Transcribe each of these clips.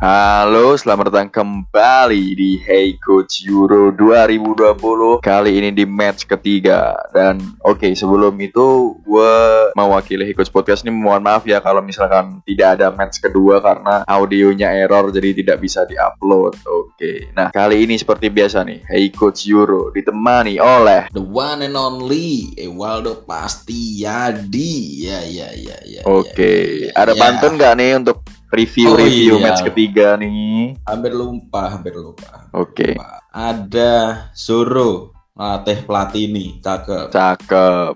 Halo, selamat datang kembali di Hey Coach Euro 2020 Kali ini di match ketiga Dan oke, okay, sebelum itu gue mewakili Hey Coach Podcast ini mohon maaf ya Kalau misalkan tidak ada match kedua karena audionya error jadi tidak bisa diupload Oke, okay. nah kali ini seperti biasa nih Hey Coach Euro ditemani oleh The one and only Ewaldo Pastiyadi Ya, ya, ya, ya Oke, okay. ya, ya, ada ya. pantun nggak nih untuk review-review oh, iya. match ketiga nih. Hampir lupa, hampir lupa. Oke. Okay. Ada Zoro Latih Platini, cakep. Cakep.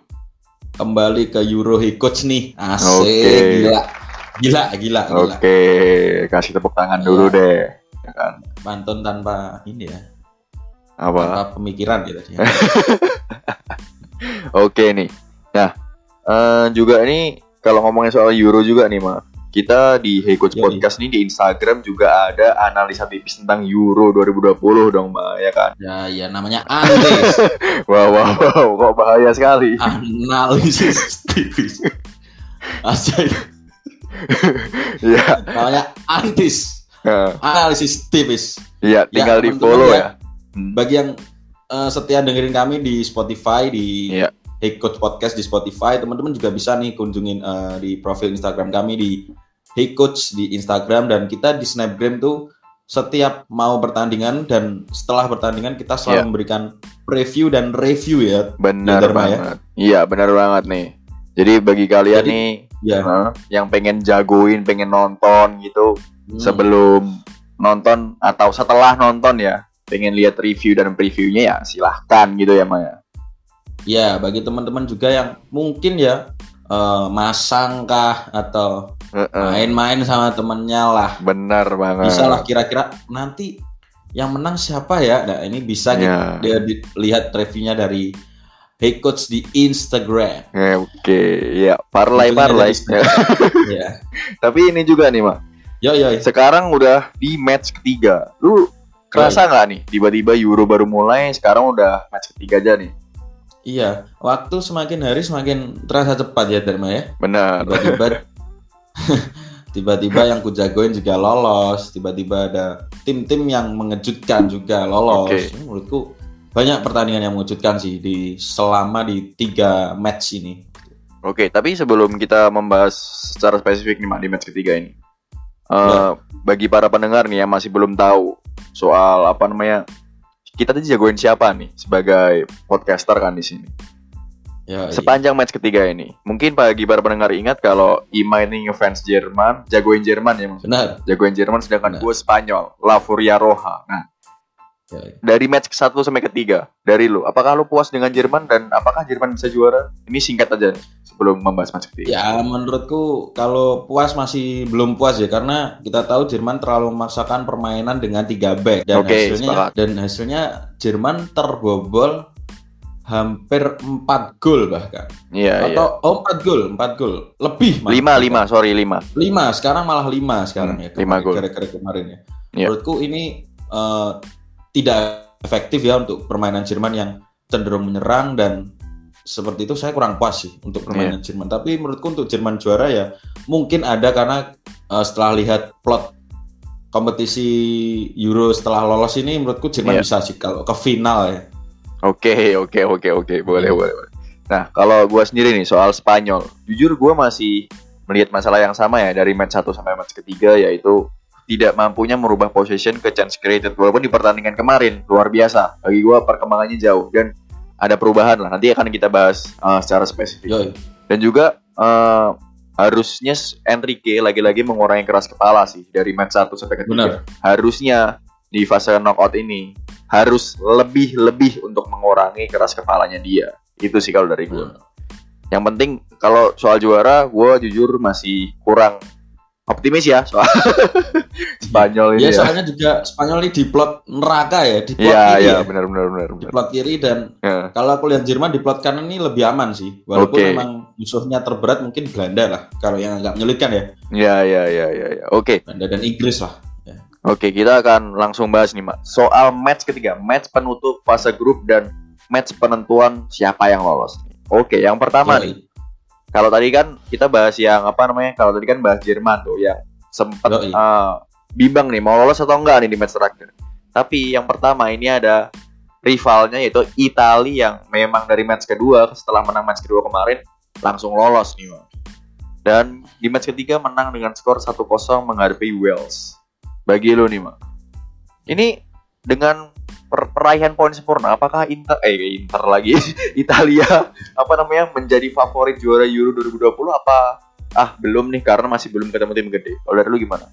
Kembali ke Euro Coach nih. Asik, okay. gila. Gila, gila, gila. Oke, okay. kasih tepuk tangan iya. dulu deh. Ya kan. Pantun tanpa ini ya. Apa? Tanpa pemikiran gitu ya. Oke nih. Nah, uh, juga ini kalau ngomongin soal Euro juga nih, Mak kita di Hey Coach Podcast ini di Instagram juga ada analisa tipis tentang Euro 2020 dong, Mbak, ya kan? Ya, ya namanya analisis. wow, wow, wow, kok bahaya sekali. Analisis tipis. Asyik. ya. Namanya antis. Ya. Analisis tipis. Iya, tinggal ya, di follow ya. ya. Hmm. Bagi yang uh, setia dengerin kami di Spotify di ya. Hey Coach Podcast di Spotify, teman-teman juga bisa nih kunjungin uh, di profil Instagram kami di Hey Coach di Instagram dan kita di Snapgram tuh setiap mau pertandingan dan setelah pertandingan kita selalu yeah. memberikan preview dan review ya. Benar ya, banget. Iya, benar banget nih. Jadi bagi kalian Jadi, nih ya. uh, yang pengen jagoin, pengen nonton gitu hmm. sebelum nonton atau setelah nonton ya, pengen lihat review dan previewnya ya silahkan gitu ya Maya. Ya, bagi teman-teman juga yang mungkin ya uh, masang kah atau main-main sama temennya lah. Benar banget. Bisa lah kira-kira nanti yang menang siapa ya? Nah ini bisa yeah. dia lihat reviewnya dari Hey Coach di Instagram. Oke, okay. ya parlay parlay. ya. Tapi ini juga nih mak. Yo yo. Sekarang udah di match ketiga. Lu kerasa nggak nih tiba-tiba Euro baru mulai sekarang udah match ketiga aja nih? Iya, waktu semakin hari semakin terasa cepat ya Dharma ya. Benar. Tiba-tiba tiba-tiba yang kujagoin juga lolos, tiba-tiba ada tim-tim yang mengejutkan juga lolos. Okay. Menurutku banyak pertandingan yang mengejutkan sih di selama di tiga match ini. Oke, okay, tapi sebelum kita membahas secara spesifik nih Mak di match ketiga ini, uh, ya. bagi para pendengar nih yang masih belum tahu soal apa namanya kita tadi jagoin siapa nih sebagai podcaster kan di sini. Ya, iya. Sepanjang iya. match ketiga ini, mungkin bagi para pendengar ingat kalau Ima ini ngefans Jerman, jagoin Jerman ya maksudnya. Benar. Jagoin Jerman sedangkan gue Spanyol, La Furia Roja. Nah, ya, iya. dari match ke satu sampai ketiga, dari lu, apakah lu puas dengan Jerman dan apakah Jerman bisa juara? Ini singkat aja sebelum membahas match ketiga. Ya, menurutku kalau puas masih belum puas ya karena kita tahu Jerman terlalu memaksakan permainan dengan tiga back dan okay, hasilnya sepakat. dan hasilnya Jerman terbobol hampir 4 gol bahkan. Iya, Atau iya. oh 4 gol, 4 gol. Lebih malah. 5 5, sorry 5. 5, sekarang malah 5 sekarang hmm, ya. 5 gol. Kira-kira kemarin ya. Yeah. Menurutku ini uh, tidak efektif ya untuk permainan Jerman yang cenderung menyerang dan seperti itu saya kurang puas sih untuk permainan yeah. Jerman. Tapi menurutku untuk Jerman juara ya mungkin ada karena uh, setelah lihat plot kompetisi Euro setelah lolos ini menurutku Jerman yeah. bisa sih kalau ke final ya Oke, oke, oke, oke, boleh, boleh, boleh. Nah, kalau gue sendiri nih soal Spanyol, jujur gue masih melihat masalah yang sama ya dari match 1 sampai match ketiga yaitu tidak mampunya merubah possession ke chance created walaupun di pertandingan kemarin luar biasa. Bagi gue perkembangannya jauh. Dan ada perubahan lah. Nanti akan kita bahas uh, secara spesifik. Dan juga uh, harusnya Enrique lagi-lagi mengurangi keras kepala sih dari match 1 sampai ketiga. Benar. harusnya di fase knockout ini harus lebih-lebih untuk mengurangi keras kepalanya dia. Itu sih kalau dari gue. Hmm. Yang penting kalau soal juara, gue jujur masih kurang optimis ya soal Spanyol ini. Ya, ya, soalnya juga Spanyol ini di plot neraka ya, di plot ya, kiri ya. benar benar benar. Di plot kiri dan ya. kalau aku lihat Jerman di plot kanan ini lebih aman sih. Walaupun okay. memang musuhnya terberat mungkin Belanda lah kalau yang agak menyulitkan ya. Ya ya ya ya ya. Oke. Okay. Belanda dan Inggris lah. Oke, kita akan langsung bahas nih, Mak. Soal match ketiga, match penutup fase grup dan match penentuan siapa yang lolos. Oke, yang pertama Yoi. nih. Kalau tadi kan kita bahas yang apa namanya? Kalau tadi kan bahas Jerman tuh yang sempat uh, bimbang nih mau lolos atau enggak nih di match terakhir. Tapi yang pertama ini ada rivalnya yaitu Italia yang memang dari match kedua setelah menang match kedua kemarin langsung lolos nih. Dan di match ketiga menang dengan skor 1-0 menghadapi Wales. Bagi lo nih Mak. Ini dengan per peraihan poin sempurna apakah Inter eh Inter lagi Italia apa namanya menjadi favorit juara Euro 2020 apa ah belum nih karena masih belum ketemu tim gede. Kalau dari lu gimana?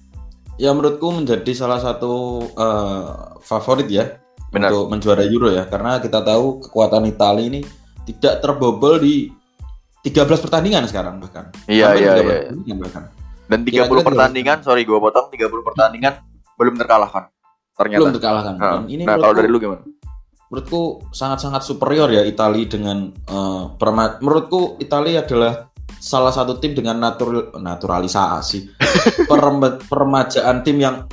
Ya menurutku menjadi salah satu uh, favorit ya Benar. untuk menjuara Euro ya karena kita tahu kekuatan Italia ini tidak terbobol di 13 pertandingan sekarang bahkan. Iya Sampai iya 13 iya. bahkan. Dan 30 Kira-kira pertandingan, sorry gua potong 30 pertandingan belum terkalahkan. Ternyata. Belum terkalahkan. Nah, Dan ini nah kalau dari lu gimana? menurutku sangat-sangat superior ya Italia dengan eh, perma- menurutku Italia adalah salah satu tim dengan natural naturalisasi Perem- peremajaan tim yang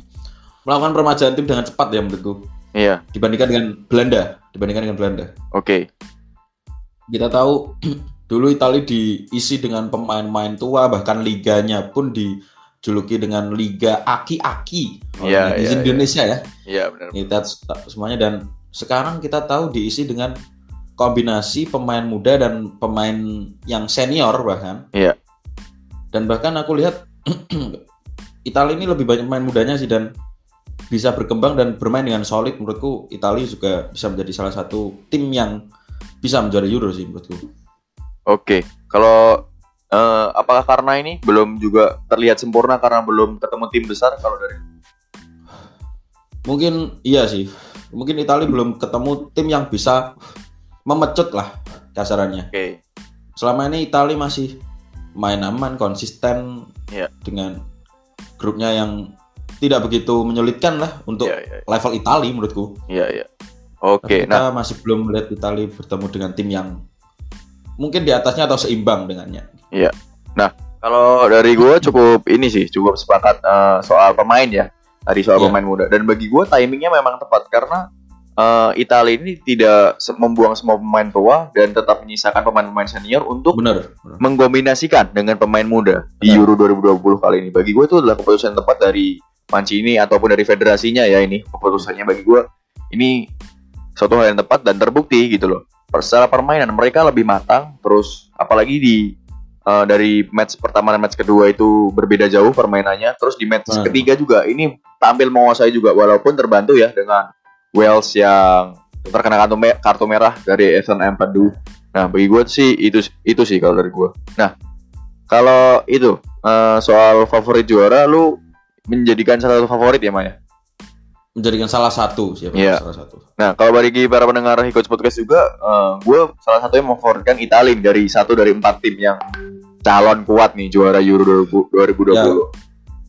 melakukan peremajaan tim dengan cepat ya menurutku Iya, dibandingkan dengan Belanda dibandingkan dengan Belanda oke. kita tahu dulu Italia diisi dengan pemain-pemain tua bahkan liganya pun dijuluki dengan liga aki-aki netizen iya, iya. Indonesia ya Iya benar. kita semuanya dan sekarang kita tahu diisi dengan kombinasi pemain muda dan pemain yang senior bahkan. Iya. Dan bahkan aku lihat Italia ini lebih banyak pemain mudanya sih dan bisa berkembang dan bermain dengan solid menurutku Italia juga bisa menjadi salah satu tim yang bisa menjuara Euro sih menurutku. Oke, kalau eh, apakah karena ini belum juga terlihat sempurna karena belum ketemu tim besar kalau dari Mungkin iya sih. Mungkin Italia belum ketemu tim yang bisa memecut lah kasarannya. Oke. selama ini Italia masih main aman konsisten Iya. dengan grupnya yang tidak begitu menyulitkan lah untuk Iya, iya. level Italia menurutku. Iya, iya. Tapi Oke, kita nah masih belum melihat Italia bertemu dengan tim yang mungkin di atasnya atau seimbang dengannya. kalau dari gue cukup ini sih, cukup sepakat eh, soal pemain ya. Tadi soal Iya. pemain muda dan bagi gue timingnya memang tepat karena eh, Italia ini tidak membuang semua pemain tua dan tetap menyisakan pemain-pemain senior untuk Bener. bener. mengkombinasikan dengan pemain muda di Benar. Euro 2020 kali ini. Bagi gue itu adalah keputusan tepat dari Mancini ataupun dari federasinya ya ini keputusannya bagi gue ini suatu hal yang tepat dan terbukti gitu loh. Secara permainan mereka lebih matang, terus apalagi di eh, dari match pertama dan match kedua itu berbeda jauh permainannya. Terus di match Benar. ketiga juga ini tampil menguasai juga walaupun terbantu ya dengan Wales yang terkena kartu, me- kartu merah dari Ethan Ampadu. Nah, bagi gue sih itu itu sih kalau dari gue. Nah, kalau itu eh, soal favorit juara, lu menjadikan salah satu favorit ya Maya? Menjadikan salah satu siapa Iya. salah satu. Nah, kalau bagi para pendengar Hikots Podcast juga, eh, gue salah satunya memfavoritkan Italia dari satu dari empat tim yang calon kuat nih juara Euro 2020. Ya.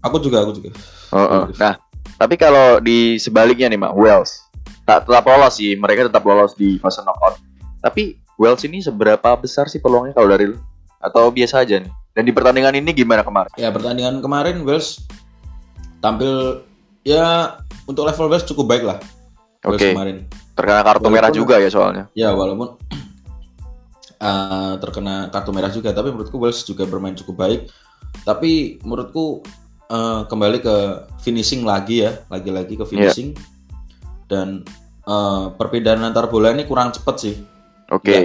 Aku juga, aku juga. Heeh. Nah, tapi kalau di sebaliknya nih, Mak, Wales tak tetap lolos sih, mereka tetap lolos di fase knockout. Tapi Wales ini seberapa besar sih peluangnya kalau dari lu? Atau biasa aja nih? Dan di pertandingan ini gimana kemarin? Ya pertandingan kemarin Wales tampil ya untuk level Wales cukup baik lah. Oke, kemarin. terkena kartu Walaupun- merah juga ya soalnya. Ya walaupun eh, terkena kartu merah juga, tapi menurutku Wales juga bermain cukup baik. Tapi menurutku eh, kembali ke finishing lagi ya, lagi-lagi ke finishing dan eh, perbedaan antar bola ini kurang cepat sih. Oke. Nggak,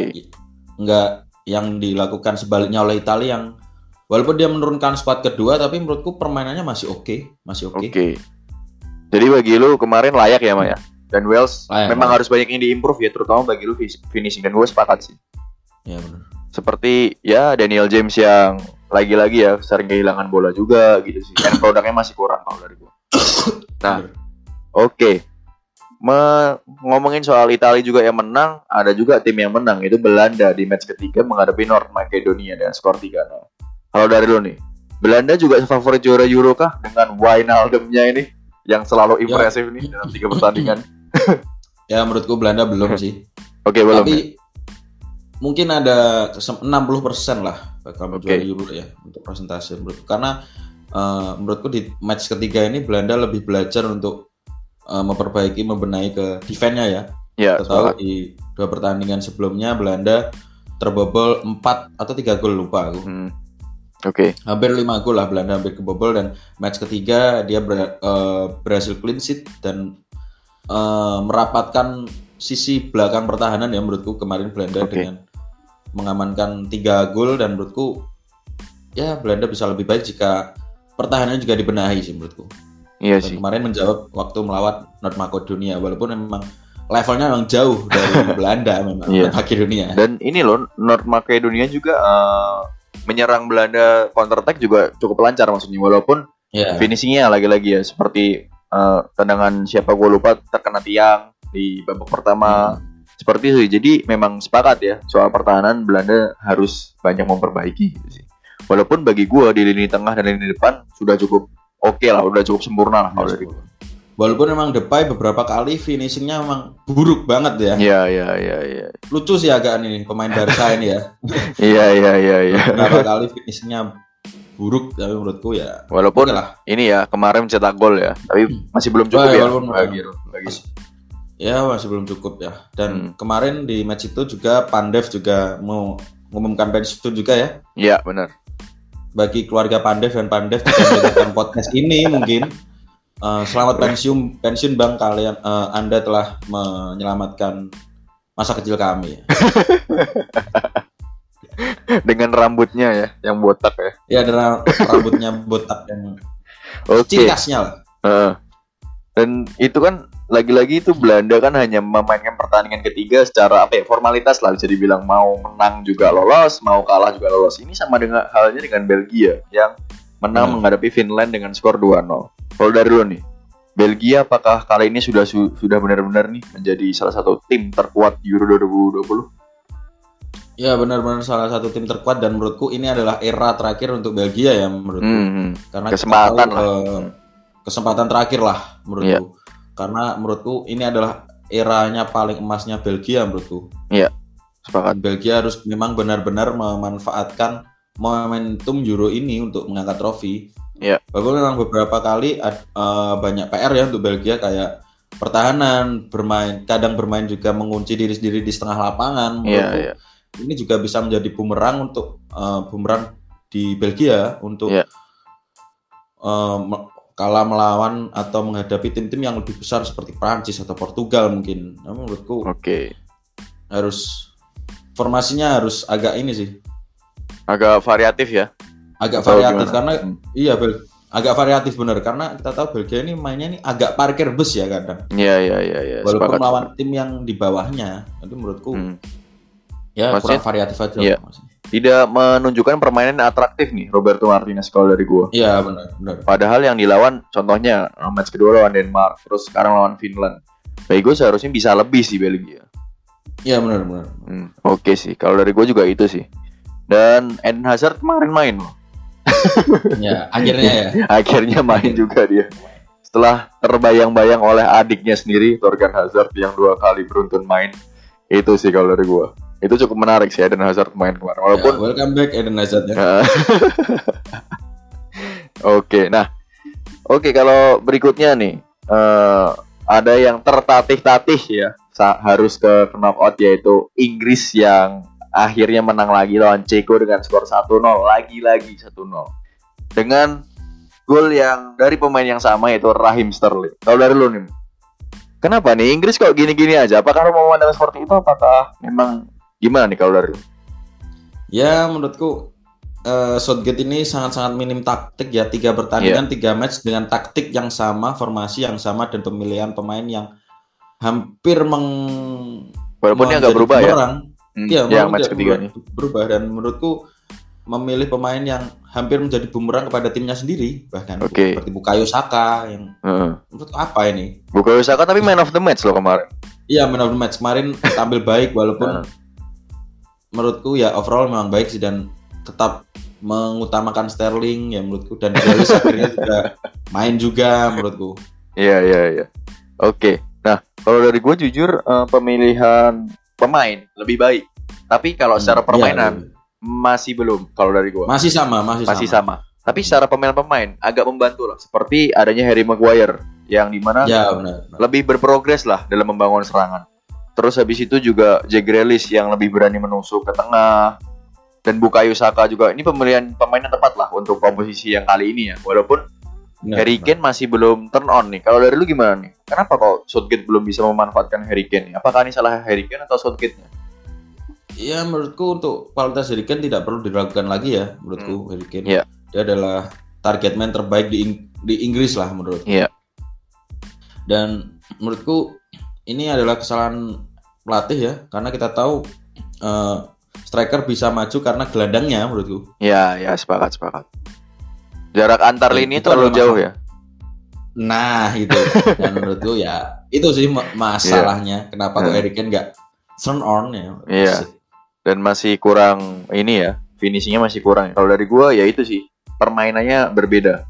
nggak yang dilakukan sebaliknya oleh Italia yang walaupun dia menurunkan squad kedua, tapi menurutku permainannya masih oke, masih Oke. oke. Jadi bagi lu kemarin layak ya, Maya? Dan Wales Layak, memang layak. harus banyak yang diimprove ya, terutama bagi lu finishing. Dan gue sepakat sih. Ya benar. Seperti ya Daniel James yang lagi-lagi ya sering kehilangan bola juga gitu sih. Dan produknya masih kurang kalau dari gue. Nah. Oke. Me- ngomongin soal Italia juga yang menang, ada juga tim yang menang itu Belanda di match ketiga menghadapi North Macedonia dengan skor 3-0. Kalau dari lo nih, Belanda juga favorit juara Euro kah dengan Wijnaldum-nya ini yang selalu Ya. impresif nih dalam tiga pertandingan? Ya menurutku Belanda belum sih. Oke, belum. ya? Tapi mungkin ada kesem- 60% lah bakal menjuara Oke. Euro ya untuk presentasi menurutku. Karena eh, menurutku di match ketiga ini Belanda lebih belajar untuk eh, memperbaiki membenahi ke defense-nya ya. Ya, Kita tahu di dua pertandingan sebelumnya Belanda terbobol 4 atau 3 gol lupa aku. Hmm, Oke. Okay. Hampir 5 gol lah Belanda hampir kebobol dan match ketiga dia ber, uh, berhasil clean sheet dan uh, merapatkan sisi belakang pertahanan ya menurutku kemarin Belanda okay. dengan mengamankan tiga gol dan menurutku ya Belanda bisa lebih baik jika pertahanan juga dibenahi sih menurutku. Iya sih. Kemarin menjawab waktu melawat North Macedonia walaupun memang levelnya memang jauh dari Belanda memang yeah. North Macedonia. Dan ini loh North Macedonia juga uh, menyerang Belanda counter attack juga cukup lancar maksudnya walaupun yeah. finishingnya lagi-lagi ya seperti uh, tendangan siapa gue lupa terkena tiang di babak pertama hmm. seperti itu jadi memang sepakat ya soal pertahanan Belanda harus banyak memperbaiki gitu sih walaupun bagi gue di lini tengah dan lini depan sudah cukup oke okay lah udah cukup sempurna lah kalau dari gue Walaupun memang Depay beberapa kali finishingnya memang buruk banget ya. Iya iya iya. Ya. Lucu sih agak nih pemain Barca ini ya. Iya iya iya. Ya. Beberapa kali finishingnya buruk tapi menurutku ya. Walaupun lah. ini ya kemarin cetak gol ya, tapi hmm. masih belum cukup ya. Walaupun bagi, bagi. Ya masih belum cukup ya. Dan hmm. kemarin di match itu juga Pandev juga mau mengumumkan pensiun juga ya. Iya benar. Bagi keluarga Pandev dan Pandev yang podcast ini mungkin Uh, selamat pensiun pensiun bang kalian uh, Anda telah menyelamatkan masa kecil kami. Dengan rambutnya ya, yang botak ya. Ya, dengan rambutnya botak yang okay. ciri khasnya lah. Uh, dan itu kan lagi-lagi itu Belanda kan hanya memainkan pertandingan ketiga secara apa ya formalitas lah bisa dibilang mau menang juga lolos, mau kalah juga lolos. Ini sama dengan halnya dengan Belgia yang menang hmm. menghadapi Finland dengan skor 2-0. Kalau dari lo nih, Belgia apakah kali ini sudah su sudah benar-benar nih menjadi salah satu tim terkuat di Euro 2020? Ya benar-benar salah satu tim terkuat dan menurutku ini adalah era terakhir untuk Belgia ya menurutku. Hmm, hmm. Karena kesempatan tahu, lah. Uh, kesempatan terakhir lah menurutku. Yeah. Karena menurutku ini adalah eranya paling emasnya Belgia menurutku. Iya. Yeah. Sepakat. Belgia harus memang benar-benar memanfaatkan momentum Euro ini untuk mengangkat trofi. Iya. Walaupun memang beberapa kali uh, banyak PR ya untuk Belgia kayak pertahanan bermain kadang bermain juga mengunci diri sendiri di setengah lapangan. Iya, iya. Ini juga bisa menjadi bumerang untuk uh, bumerang di Belgia untuk yeah. Iya. uh, kalah melawan atau menghadapi tim-tim yang lebih besar seperti Prancis atau Portugal mungkin. Nah, menurutku Oke. Okay. Harus formasinya harus agak ini sih agak variatif ya agak variatif karena hmm. iya Bel agak variatif bener. Karena kita tahu Belgia ini mainnya ini agak parkir bus ya kadang. Iya iya iya ya, walaupun melawan tim yang di bawahnya itu menurutku hmm. ya Maksudnya, kurang variatif aja. Iya. tidak menunjukkan permainan atraktif nih Roberto Martinez kalau dari gua. Iya benar benar padahal yang dilawan contohnya match kedua lawan Denmark terus sekarang lawan Finland. Bego seharusnya bisa lebih sih Belgia. Iya benar benar hmm, oke okay sih. Kalau dari gua juga itu sih. Dan Eden Hazard kemarin main loh. ya, akhirnya ya. akhirnya main juga dia. Setelah terbayang-bayang oleh adiknya sendiri, Torgan Hazard yang dua kali beruntun main. Itu sih kalau dari gua. Itu cukup menarik sih Eden Hazard main kemarin. Walaupun ya, welcome back Eden Hazard ya. Oke, nah. Oke, kalau berikutnya nih uh, ada yang tertatih-tatih ya harus ke knockout yaitu Inggris yang akhirnya menang lagi lawan Ceko dengan skor 1-0 lagi-lagi 1-0 dengan gol yang dari pemain yang sama yaitu Rahim Sterling. Kalau dari lu nih kenapa nih? Inggris kok gini-gini aja? Apakah lu mau memandang seperti itu? Apakah memang gimana nih kalau dari lu? Ya menurutku uh, Southgate ini sangat-sangat minim taktik ya. Tiga pertandingan yeah. tiga match dengan taktik yang sama formasi yang sama dan pemilihan pemain yang hampir meng walaupun dia berubah ya. Hmm, iya, yang match ketiga nih. Berubah. Dan menurutku memilih pemain yang hampir menjadi bumerang kepada timnya sendiri bahkan okay. seperti Bukayo Saka yang uh. menurut apa ini? Bukayo Saka tapi man of the match loh kemarin. Iya man of the match. Kemarin tampil baik walaupun uh. menurutku ya overall memang baik sih dan tetap mengutamakan Sterling ya menurutku. Dan Grealish akhirnya juga main juga menurutku. Iya iya iya. Oke. Nah kalau dari gue jujur uh, pemilihan pemain lebih baik. Tapi kalau secara hmm, permainan iya, iya. masih belum kalau dari gua. Masih sama, masih, masih sama. sama. Tapi secara pemain-pemain agak membantu lah. Seperti adanya Harry Maguire yang di mana ya, benar, benar. lebih berprogres lah dalam membangun serangan. Terus habis itu juga Jack Grealish yang lebih berani menusuk ke tengah. dan Bukayo Saka juga ini pemilihan pemain yang tepat lah untuk komposisi yang kali ini ya. Walaupun Benar, Harry Kane masih belum turn on nih. Kalau dari lu gimana nih? Kenapa kok Southgate belum bisa memanfaatkan Harry Kane? Apakah ini salah Harry Kane atau Southgate-nya? Ya menurutku untuk kualitas Harry Kane tidak perlu diragukan lagi ya menurutku Harry Kane. Iya. Dia adalah target man terbaik di Ing- di Inggris lah menurutku. Iya. Dan menurutku ini adalah kesalahan pelatih ya karena kita tahu eh, striker bisa maju karena gelandangnya menurutku. Ya, ya sepakat sepakat. Jarak antar lini itu terlalu jauh ya. Nah itu dan menurutku ya itu sih ma- masalahnya kenapa kok Hmm. Harry Kane nggak turn on ya. Iya. Dan masih kurang ini ya, finishingnya masih kurang. Kalau dari gua ya itu sih permainannya berbeda.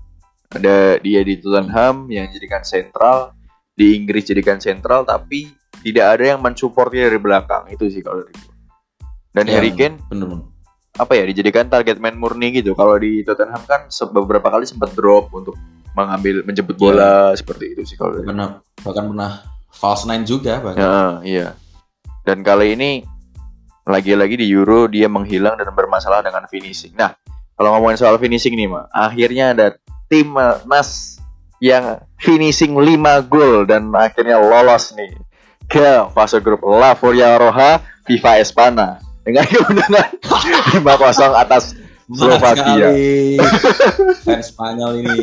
Ada dia di Tottenham yang jadikan sentral, di Inggris jadikan sentral, tapi tidak ada yang mensupportnya dari belakang. Itu sih kalau dari gua. Dan Ya, Harry Kane bener bener. Apa ya dijadikan target man murni gitu. Kalau di Tottenham kan beberapa kali sempat drop untuk mengambil menjemput bola seperti itu sih kalau Pernah bahkan pernah false nine juga bahkan. Ya, iya. Dan kali ini lagi-lagi di Euro dia menghilang dan bermasalah dengan finishing. Nah, kalau ngomongin soal finishing nih, Ma, akhirnya ada tim Nas yang finishing 5 gol dan akhirnya lolos nih ke fase grup La Furia Roja FIFA Espana dengan kemenangan 5-0 atas Slovakia. Fans Spanyol ini.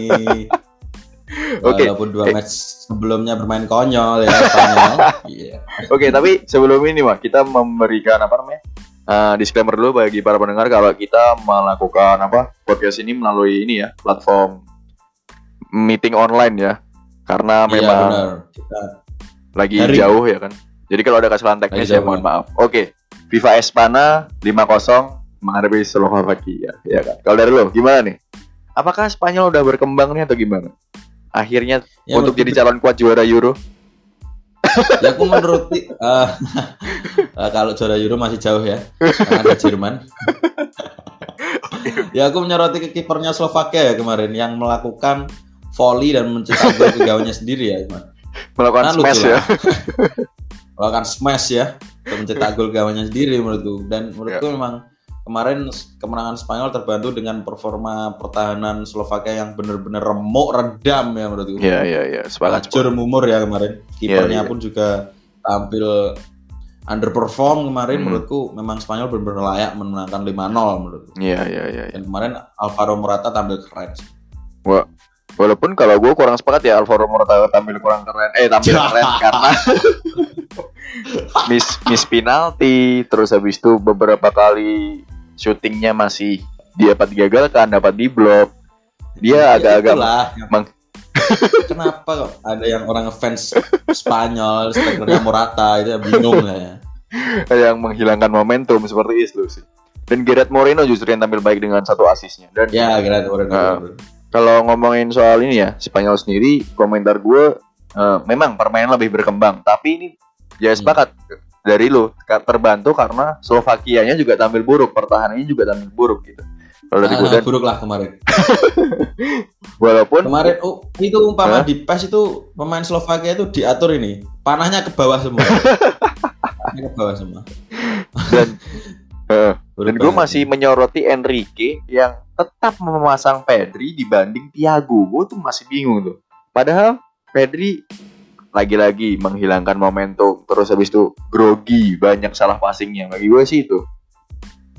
Oke. Walaupun dua match sebelumnya bermain konyol ya Spanyol. Iya. Oke, tapi sebelum ini, Mak, kita memberikan apa namanya? eh, disclaimer dulu bagi para pendengar kalau kita melakukan apa podcast ini melalui ini ya platform meeting online ya karena Iya memang benar. Kita lagi Daring. jauh ya kan jadi kalau ada kesalahan teknis ya mohon maaf oke FIFA Espana 5-0 menghadapi Slovakia. Ya kan? Kalau dari lo gimana nih? Apakah Spanyol udah berkembang nih atau gimana? Akhirnya Ya, untuk jadi calon kuat juara Euro? Ya aku menurut eh, eh, kalau juara Euro masih jauh ya karena ada Jerman. ya aku menyoroti ke kipernya Slovakia ya kemarin yang melakukan volley dan mencetak gol ke gawangnya sendiri ya. Iman. melakukan Nah, smash ya. Melakukan smash ya untuk mencetak gol gawangnya sendiri menurutku dan menurutku Ya. memang kemarin kemenangan Spanyol terbantu dengan performa pertahanan Slovakia yang benar-benar remuk redam ya menurutku. Iya iya iya. Acur mumur ya kemarin. Kipernya Iya, iya. pun juga tampil underperform kemarin Hmm. menurutku memang Spanyol benar-benar layak menangkan 5-0 menurutku. Iya iya iya. iya. Dan kemarin Alvaro Morata tampil keren. Wah, walaupun kalau gue kurang sepakat ya Alvaro Morata tampil kurang keren. Eh tampil keren karena miss miss penalti terus habis itu beberapa kali syutingnya masih dia dapat digagalkan, dapat di blok. Dia Ya, agak-agak itulah. meng- Kenapa kok ada yang orang fans Spanyol strikernya Morata itu ya bingung lah ya. yang menghilangkan momentum seperti itu sih. Dan Gerard Moreno justru yang tampil baik dengan satu asisnya. Dan Ya, kira kira Nah, kalau ngomongin soal ini ya Spanyol sendiri komentar gue eh, memang permainan lebih berkembang tapi ini ya sepakat dari lu terbantu karena Slovakianya juga tampil buruk pertahanannya juga tampil buruk gitu kalau dari Ah, dan buruk lah kemarin. walaupun Kemarin oh, itu umpama Hah? di PES itu pemain Slovakia itu diatur ini panahnya ke bawah semua. Ke bawah semua. dan Buruk dan gue masih menyoroti Enrique yang tetap memasang Pedri dibanding Thiago gue tuh masih bingung tuh padahal Pedri lagi-lagi menghilangkan momentum terus habis itu grogi banyak salah passingnya. Bagi gue sih itu.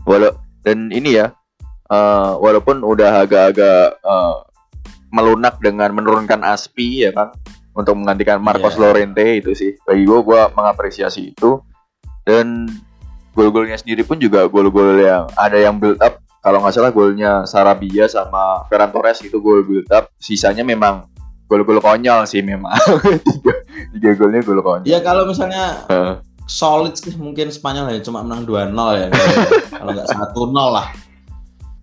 Walau dan ini ya eh, walaupun udah agak-agak eh, melunak dengan menurunkan Aspi ya kan untuk menggantikan Marcos Iya. Llorente itu sih. Bagi gue gue mengapresiasi itu. Dan gol-golnya sendiri pun juga gol-gol yang ada yang build up. Kalau nggak salah golnya Sarabia sama Ferran Torres itu gol build up. Sisanya memang gol-gol konyol sih memang tiga, tiga golnya gol konyol Ya kalau misalnya Heeh. solid sih mungkin Spanyol ya cuma menang 2-0 ya. kalau nggak 1-0 lah.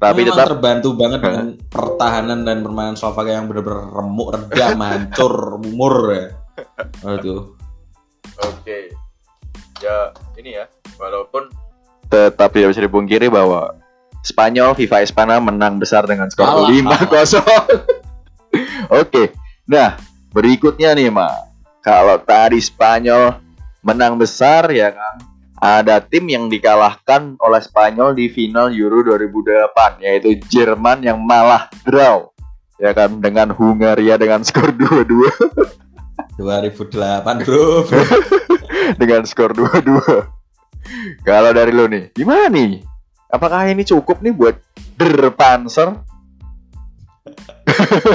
tapi Memang tetap terbantu banget dengan pertahanan dan permainan Slovakia yang benar-benar remuk, redam, hancur, mumur ya. Aduh. oke ya ini ya walaupun tetap tidak bisa dipungkiri bahwa Spanyol FIFA Espana menang besar dengan skor Kalah, 5-0 oke nah berikutnya nih Ma. Kalau tadi Spanyol menang besar ya kan ada tim yang dikalahkan oleh Spanyol di final Euro 2008 yaitu Jerman yang malah draw ya kan dengan Hungaria dengan skor 2-2 2008 bro. Dengan skor 2-2 kalau dari lo nih gimana nih? Apakah ini cukup nih buat Der Panzer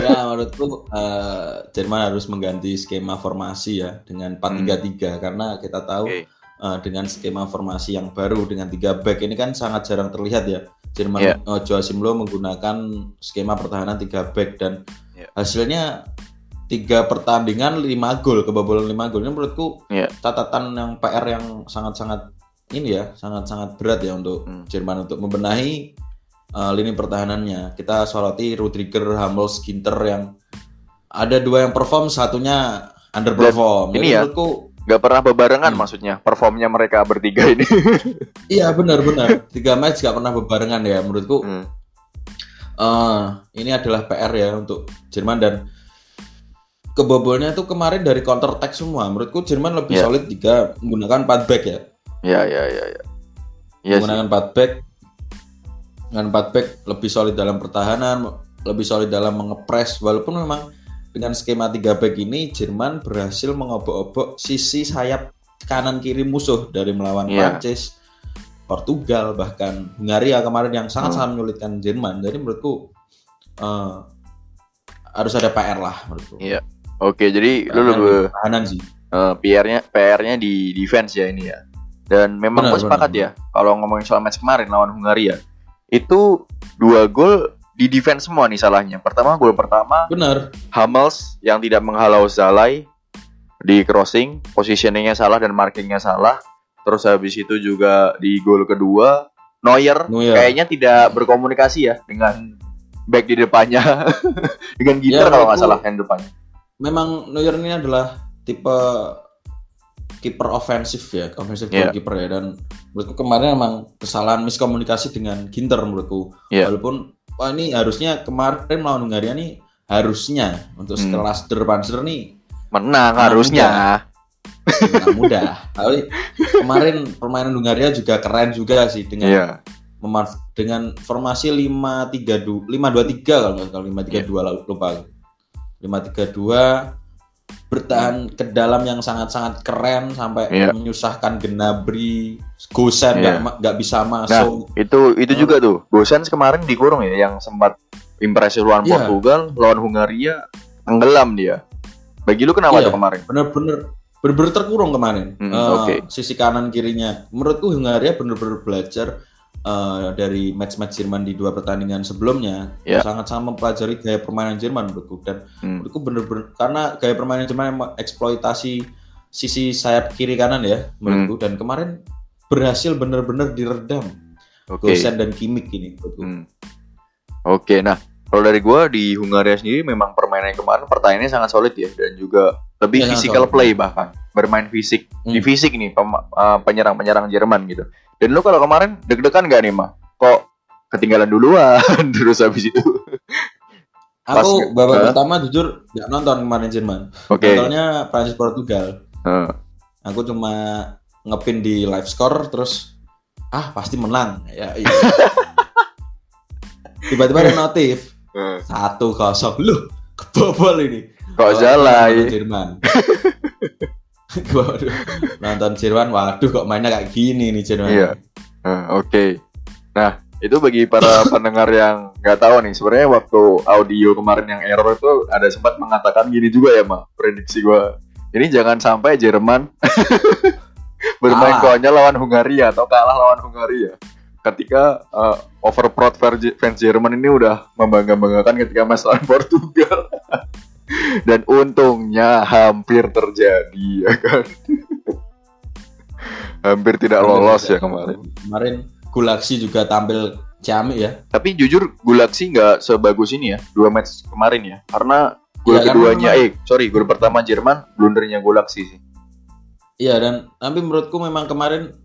ya menurutku uh, Jerman harus mengganti skema formasi ya dengan 4-3-3 hmm. karena kita tahu okay uh, dengan skema formasi yang baru dengan tiga back ini kan sangat jarang terlihat ya. Jerman yeah. uh, Joachim Low menggunakan skema pertahanan tiga back dan yeah. hasilnya tiga pertandingan lima gol kebobolan lima gol ini menurutku yeah. catatan yang PR yang sangat-sangat ini ya sangat-sangat berat ya untuk hmm. Jerman untuk membenahi uh, lini pertahanannya kita soroti Rudiger, Hummels, Ginter yang ada dua yang perform satunya underperform ini ya menurutku nggak pernah bebarengan hmm. maksudnya performnya mereka bertiga ini. iya benar benar tiga match nggak pernah bebarengan ya menurutku. Hmm. Uh, ini adalah PR ya untuk Jerman dan kebobolnya itu kemarin dari counter attack semua. Menurutku Jerman lebih yeah. solid jika menggunakan 4 back ya. Iya iya iya. Ya. Ya menggunakan 4 back dengan 4 back lebih solid dalam pertahanan, lebih solid dalam mengepres walaupun memang dengan skema 3 back ini Jerman berhasil mengobok-obok sisi sayap kanan kiri musuh dari melawan yeah. Prancis, Portugal bahkan Hungaria kemarin yang sangat-sangat hmm. menyulitkan Jerman. Jadi menurutku uh, harus ada PR lah menurutku. Iya. Oke, jadi lu lebih pertahanan sih. Uh, PR-nya PR-nya di defense ya ini ya. Dan memang gue sepakat ya kalau ngomongin soal match kemarin lawan Hungaria itu dua gol di defense semua nih salahnya. Pertama gol pertama. Benar. Hummels yang tidak menghalau Zalai di crossing, positioningnya salah dan markingnya salah. Terus habis itu juga di gol kedua Neuer, Neuer. kayaknya tidak berkomunikasi ya dengan back di depannya dengan gitar ya, kalau nggak salah yang depannya. Memang Neuer ini adalah tipe kiper ofensif ya, ofensif yeah. kiper ya dan menurutku kemarin emang kesalahan miskomunikasi dengan Ginter menurutku. Yeah. Walaupun wah ini harusnya kemarin melawan Hungaria nih harusnya untuk hmm. sekelas Der Panzer nih menang harusnya menang mudah tapi kemarin permainan Hungaria juga keren juga sih dengan yeah. dengan formasi lima tiga dua lima dua tiga kalau nggak salah lima tiga dua iya. lupa lima tiga dua bertahan ke dalam yang sangat-sangat keren sampai yeah. menyusahkan Genabri, Gosen nggak yeah. nggak bisa masuk. Nah, itu itu uh, juga tuh. Gosen kemarin dikurung ya yang sempat impresi lawan yeah. Portugal, lawan Hungaria tenggelam dia. Bagi lu kenapa yeah. tuh kemarin? Bener-bener bener-bener terkurung kemarin. Hmm, uh, okay. Sisi kanan kirinya. Menurutku Hungaria bener-bener belajar uh, dari match-match Jerman di dua pertandingan sebelumnya yeah. sangat-sangat mempelajari gaya permainan Jerman menurutku dan hmm. menurutku bener-bener karena gaya permainan Jerman yang eksploitasi sisi sayap kiri kanan ya menurutku hmm. dan kemarin berhasil bener-bener diredam okay. Gosen dan Kimik ini menurutku. Hmm. Oke, okay, nah kalau dari gue di Hungaria sendiri memang permainan kemarin pertahanannya sangat solid ya dan juga lebih ya, physical play bahkan bermain fisik hmm. di fisik nih eh, penyerang-penyerang Jerman gitu. Dan lu kalau kemarin deg-degan gak nih mah? Kok ketinggalan duluan terus habis itu? Aku babak uh, pertama jujur gak nonton kemarin Jerman. Oke. Okay. Nontonnya Prancis Portugal. Uh. Aku cuma ngepin di live score terus ah pasti menang ya iya. tiba-tiba ada notif satu kosong lu kebobol ini kok jalan Jerman nonton Jerman, waduh kok mainnya kayak gini nih Jerman. Iya. Uh, Oke. Okay. Nah, itu bagi para pendengar yang nggak tahu nih, sebenarnya waktu audio kemarin yang error itu ada sempat mengatakan gini juga ya, Mak. Prediksi gua. Ini jangan sampai Jerman bermain konyol lawan Hungaria atau kalah lawan Hungaria. Ketika uh, overproud fans Jerman ini udah membangga-banggakan ketika match lawan Portugal. Dan untungnya hampir terjadi ya kan? Hampir tidak lolos ya kemarin. Kemarin Gulaksi juga tampil ciamik ya. Tapi jujur Gulaksi nggak sebagus ini ya dua match kemarin ya. Karena gol ya, keduanya eh sorry gol pertama Jerman blundernya Gulaksi sih. Iya dan tapi menurutku memang kemarin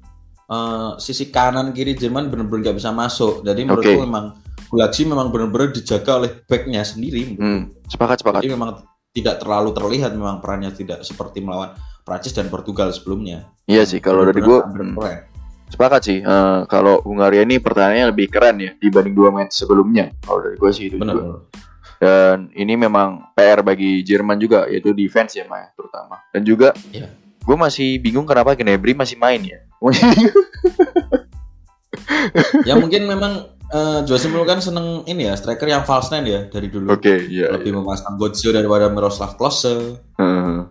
uh, sisi kanan kiri Jerman benar-benar nggak bisa masuk. Jadi menurutku okay. memang Gulaksi memang benar-benar dijaga oleh backnya sendiri. Hmm, sepakat sepakat. Jadi memang tidak terlalu terlihat memang perannya tidak seperti melawan Prancis dan Portugal sebelumnya. Iya sih kalau dari gue. Hmm. Sepakat sih. Uh, kalau Hungaria ini pertahanannya lebih keren ya dibanding dua match sebelumnya. Kalau dari gue sih itu Benar. juga. Dan ini memang PR bagi Jerman juga yaitu defense ya Maya terutama. Dan juga Iya. gue masih bingung kenapa Gnabry masih main ya. ya mungkin memang uh, Jose Mourinho kan seneng ini ya striker yang false nine ya dari dulu. Oke, iya. Lebih memasang Götze daripada Miroslav Klose. Uh,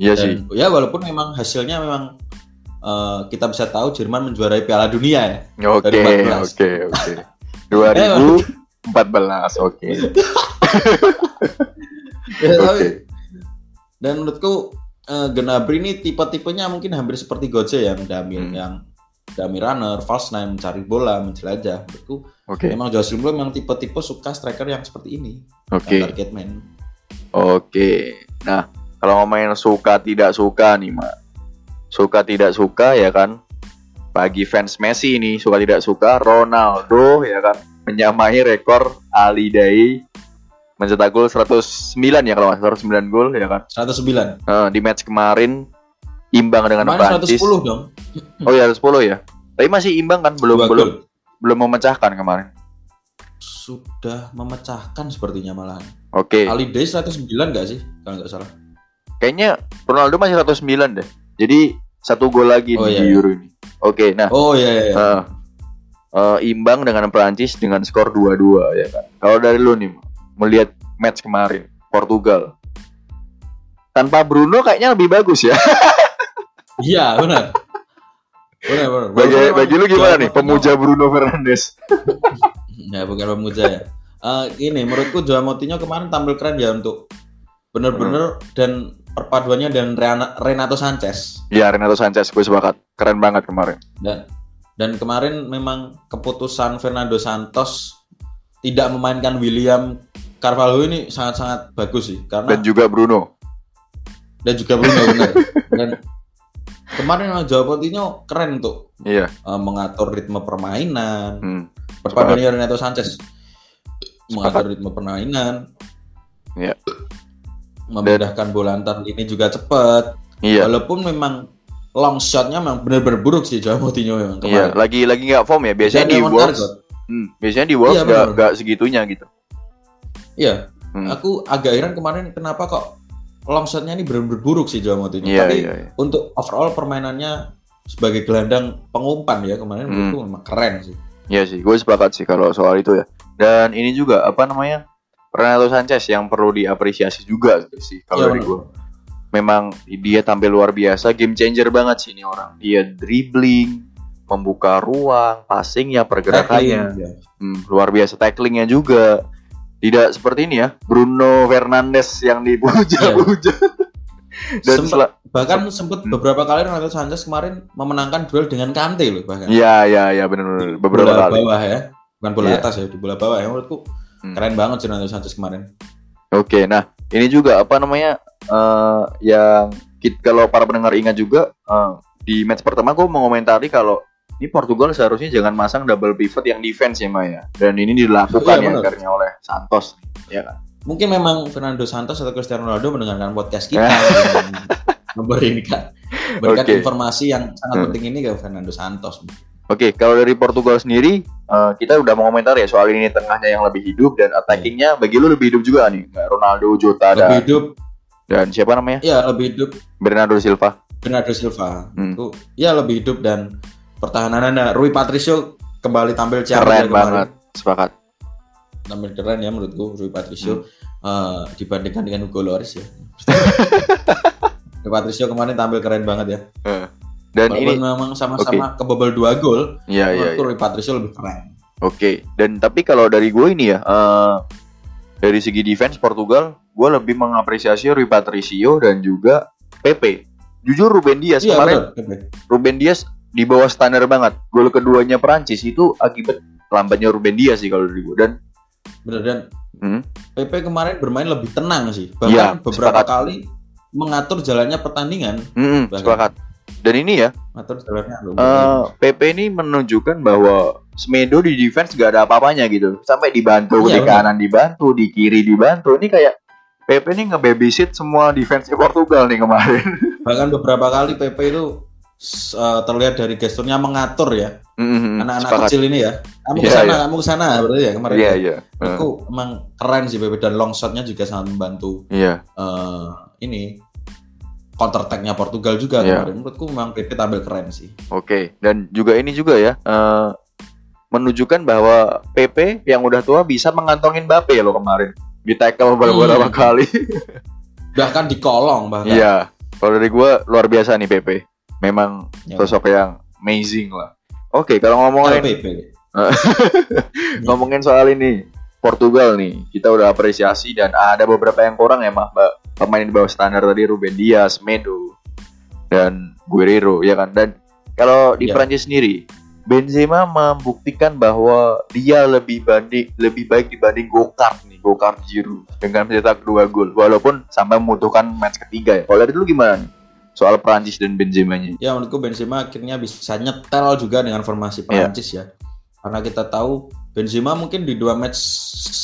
iya sih. Ya walaupun memang hasilnya memang uh, kita bisa tahu Jerman menjuarai Piala Dunia ya. Oke, dari 14. oke, oke. 2014, oke. Ya, Oke. Dan menurutku uh, Gnabry ini tipe-tipenya mungkin hampir seperti Götze yang dami Hmm. yang dummy runner, false nine, mencari bola, menjelajah. Menurutku Oke, memang Jose Mourinho memang tipe-tipe suka striker yang seperti ini, oke. yang target man. Oke. Nah, kalau ngomongin suka tidak suka nih, Mak. Suka tidak suka ya kan. Bagi fans Messi ini suka tidak suka Ronaldo ya kan menyamai rekor Ali Dai mencetak gol 109 ya kalau nggak salah 109 gol ya kan. 109. Eh, di match kemarin imbang dengan Kemarin Prancis. 110 dong. Oh ya 110 ya. Tapi masih imbang kan belum Dua belum belum memecahkan kemarin. Sudah memecahkan sepertinya malahan. Oke. Ali Day 109 nggak sih? Kalau nggak salah. Kayaknya Ronaldo masih 109 deh. Jadi satu gol lagi Oh, di iya, iya. Euro ini. Oke, nah Oh iya iya. eh, eh, imbang dengan Prancis dengan skor 2-2 ya kan. Kalau dari lu nih melihat match kemarin Portugal tanpa Bruno kayaknya lebih bagus ya. Iya benar. Benar benar. bagi Walaupun bagi lu gimana nih pemuja Bruno Fernandes? Ya bukan pemuja ya. Eh, ini menurutku Joao Moutinho kemarin tampil keren ya untuk bener-bener Hmm. dan perpaduannya dan Renato Sanchez Ya Renato Sanchez gue sepakat. Keren banget kemarin. dan dan kemarin memang keputusan Fernando Santos tidak memainkan William Carvalho ini sangat-sangat bagus sih karena Dan juga Bruno. dan juga Bruno benar. Dan kemarin Joao Moutinho keren untuk Iya. eh, mengatur ritme permainan. Hmm. Perpaduannya Renato Sanchez mengatur ritme permainan. Iya. Memudahkan bola antar lini juga cepat. Iya. Walaupun memang long shotnya memang benar-benar buruk sih Joao Moutinho memang Iya, kemarin. lagi lagi nggak form ya. Biasanya di Wolves, hmm, biasanya di Wolves Iya, nggak segitunya gitu. Iya. Hmm. Aku agak heran kemarin kenapa kok long shotnya ini benar-benar buruk sih Joao Moutinho. Iya, Tapi iya, iya. untuk overall permainannya sebagai gelandang pengumpan ya kemarin Hmm. menurutku memang keren sih. Iya sih, gue sepakat sih kalau soal itu ya. Dan ini juga apa namanya Renato Sanchez yang perlu diapresiasi juga sih kalau Iya, dari gue. Memang dia tampil luar biasa, game changer banget sih ini orang. Dia dribbling, membuka ruang, passingnya, pergerakannya, Tackling, ya. Hmm, luar biasa tacklingnya juga. Tidak seperti ini ya, Bruno Fernandes yang dipuja-puja. Dan Sempat- sel- Bahkan sempat Hmm. beberapa kali Renato Sanchez kemarin memenangkan duel dengan Kante loh bahkan. Iya, iya, iya benar-benar beberapa bola kali. bawah ya. Bukan bola Iya. atas ya, di bola bawah ya menurutku Hmm. keren banget sih Renato Sanchez kemarin. Oke, nah ini juga apa namanya eh yang kalau para pendengar ingat juga eh, di match pertama gue mengomentari kalau ini Portugal seharusnya jangan masang double pivot yang defense ya Maya. Dan ini dilakukan Iya, ya akhirnya oleh Santos, ya kan? Mungkin memang Fernando Santos atau Cristiano Ronaldo mendengarkan podcast kita memberikan memberikan Oke. informasi yang sangat Hmm. penting ini ke Fernando Santos. Oke, kalau dari Portugal sendiri eh, kita udah mau komentar ya soal ini tengahnya yang lebih hidup dan attackingnya bagi lu lebih hidup juga nih, Ronaldo, Jota Lebih dan, hidup, dan siapa namanya ya lebih hidup Bernardo Silva. Bernardo Silva. Hmm. Itu ya lebih hidup dan pertahanannya Rui Patricio kembali tampil ciamik Keren ya banget, sepakat. tampil keren ya menurutku Rui Patricio eh, dibandingkan dengan Hugo Lloris ya. Rui Patricio kemarin tampil keren banget ya. Eh, Dan Walaupun ini, memang sama-sama kebobol dua gol, iya iya. menurutku Rui Patricio lebih keren. Oke, dan tapi kalau dari gue ini ya, eh, dari segi defense Portugal, gue lebih mengapresiasi Rui Patricio dan juga Pepe. Jujur Ruben Dias Iya kemarin, benar. Ruben Dias di bawah standar banget. Gol keduanya Perancis itu akibat lambatnya Ruben Dias sih kalau dari gue. Dan Benar dan hmm, PP kemarin bermain lebih tenang sih. Bahkan beberapa sepakat. kali mengatur jalannya pertandingan, hmm, sepakat. Dan ini ya, mengatur jalannya. eh Pepe ini menunjukkan bahwa Semedo di defense gak ada apa-apanya gitu. Sampai dibantu Iya, di benar. kanan dibantu, di kiri dibantu. Ini kayak Pepe ini nge-babysit semua defense Portugal nih kemarin. Bahkan beberapa kali PP itu uh, terlihat dari gesturnya mengatur ya Mhm, anak-anak sepakat. kecil ini ya. Kamu Iya, ke sana, iya. kamu ke sana berarti ya kemarin. Ya? iya. Menurutku emang keren sih Bebe dan long shotnya juga sangat membantu Iya. eh ini counter attack-nya Portugal juga Iya. kemarin. Menurutku memang PP tampil keren sih. Oke, dan juga ini juga ya eh, menunjukkan bahwa PP yang udah tua bisa mengantongin Mbappe lo kemarin di tackle beberapa Hmm. kali. Bahkan di kolong bahkan. Iya, kalau dari gue luar biasa nih PP. Memang Ya. sosok yang amazing lah. Oke, kalau ngomongin ngomongin soal ini Portugal nih, kita udah apresiasi dan ada beberapa yang kurang ya, Mbak. Pemain di bawah standar tadi Ruben Dias, Medo, dan Guerrero, ya kan? Dan kalau di Iya. Prancis sendiri, Benzema membuktikan bahwa dia lebih banding lebih baik dibanding Gokart nih, Gokart Giroud dengan mencetak dua gol, walaupun sampai membutuhkan match ketiga ya. Kalau dari dulu gimana nih? Soal Prancis dan Benzema-nya. Ya menurutku Benzema akhirnya bisa nyetel juga dengan formasi Iya. Prancis ya. Karena kita tahu Benzema mungkin di dua match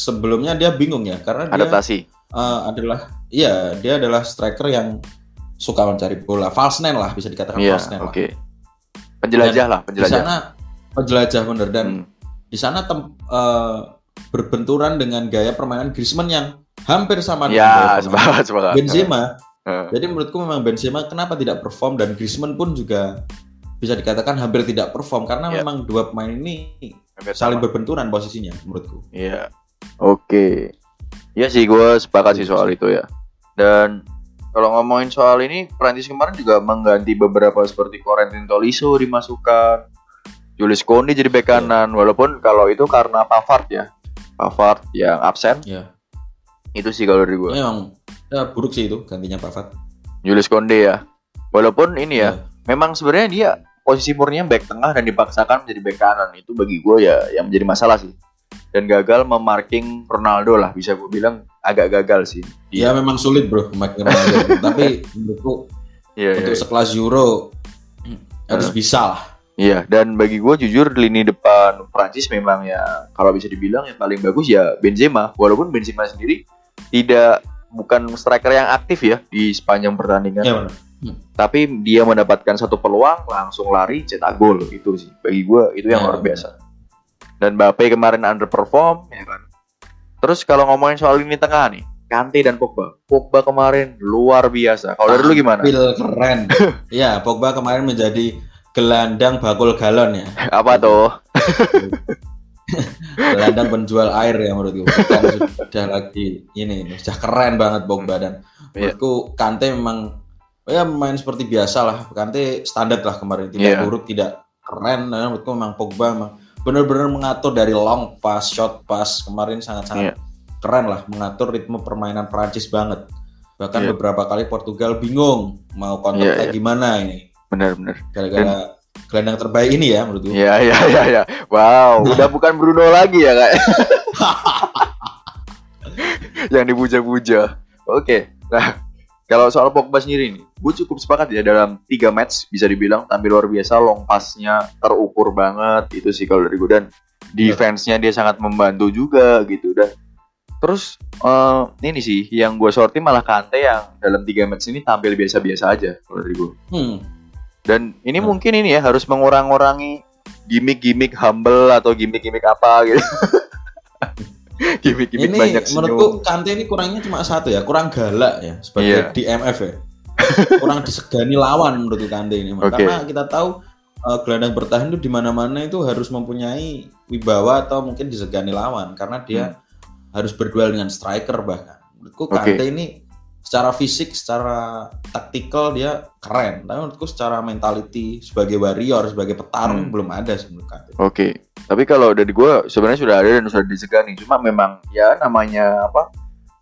sebelumnya dia bingung ya karena dia Adaptasi. eh, adalah iya dia adalah striker yang suka mencari bola false nine lah bisa dikatakan Iya, false nine oke. lah. Penjelajah lah, Di penjelajah. sana penjelajah bener dan Hmm. di sana tem- eh, berbenturan dengan gaya permainan Griezmann yang hampir sama dengan Ya, sepakat, sepakat. Benzema. Jadi menurutku memang Benzema kenapa tidak perform dan Griezmann pun juga bisa dikatakan hampir tidak perform karena Iya. memang dua pemain ini Hampir saling sama. berbenturan posisinya menurutku. Iya. Oke. Iya sih gue sepakat sih soal itu ya. Dan kalau ngomongin soal ini, Prancis kemarin juga mengganti beberapa seperti Corentin Tolisso dimasukkan, Julius Kondi jadi bek Iya. kanan. Walaupun kalau itu karena Pavard ya, Pavard yang absen, Iya. itu sih kalau dari gue. Memang ya, buruk sih itu gantinya Pavard. Julius Konde ya. Walaupun ini ya, Iya. memang sebenarnya dia posisi murninya back tengah dan dipaksakan menjadi back kanan itu bagi gue ya yang menjadi masalah sih dan gagal memarking Ronaldo lah bisa gue bilang agak gagal sih Iya memang sulit bro memakai Ronaldo. Tapi menurutku iya, untuk sekelas Euro harus Eh. bisa lah. iya dan bagi gue jujur lini depan Prancis memang ya kalau bisa dibilang yang paling bagus ya Benzema walaupun Benzema sendiri tidak bukan striker yang aktif ya di sepanjang pertandingan. Iya benar. tapi dia mendapatkan satu peluang langsung lari cetak gol itu sih. Bagi gue itu yang Ya, luar biasa. Dan Mbappe kemarin underperform ya kan. Terus kalau ngomongin soal lini tengah nih Kante dan Pogba. Pogba kemarin luar biasa. Kalau dari lu gimana? Tampil keren. Iya, Pogba kemarin menjadi gelandang bakul galon ya. apa tuh Gelandang penjual air ya menurutku. Bukan sudah lagi ini, sudah keren banget Pogba dan Iya. menurutku Kante memang ya main seperti biasa lah. Kante standar lah kemarin, tidak Iya. buruk, tidak keren. Nah, menurutku memang Pogba memang benar-benar mengatur dari long pass, short pass kemarin sangat-sangat Iya. keren lah mengatur ritme permainan Prancis banget. Bahkan Iya. beberapa kali Portugal bingung mau Iya, attack iya. gimana ini. benar-benar Gara-gara gelandang terbaik ini ya menurutku. ya ya ya ya wow udah bukan Bruno lagi ya kak? Yang dipuja-puja. Oke nah kalau soal Pogba sendiri nih gue cukup sepakat ya dalam tiga match bisa dibilang tampil luar biasa long passnya terukur banget itu sih kalau dari gue dan defense-nya dia sangat membantu juga gitu. Dan terus eh, ini sih yang gue sorti malah Kante yang dalam tiga match ini tampil biasa-biasa aja kalau dari gue Hmm. Dan ini Hmm. mungkin ini ya harus mengurang-urangi gimmick-gimmick humble atau gimmick-gimmick apa gitu. gimmick-gimmick Ini banyak menurutku. Kante ini kurangnya cuma satu ya, kurang galak ya sebagai Iya. DMF ya. kurang disegani lawan menurutku Kante ini. Oke. Karena kita tahu eh, gelandang bertahan itu di mana-mana itu harus mempunyai wibawa atau mungkin disegani lawan karena dia harus berduel dengan striker bahkan. Menurutku Hmm. Kante ini secara fisik, secara taktikal dia keren. Tapi menurutku secara mentality sebagai warrior, sebagai petarung Hmm. belum ada Kante. Oke, tapi kalau dari gue sebenarnya sudah ada dan sudah disegani. Cuma memang ya namanya apa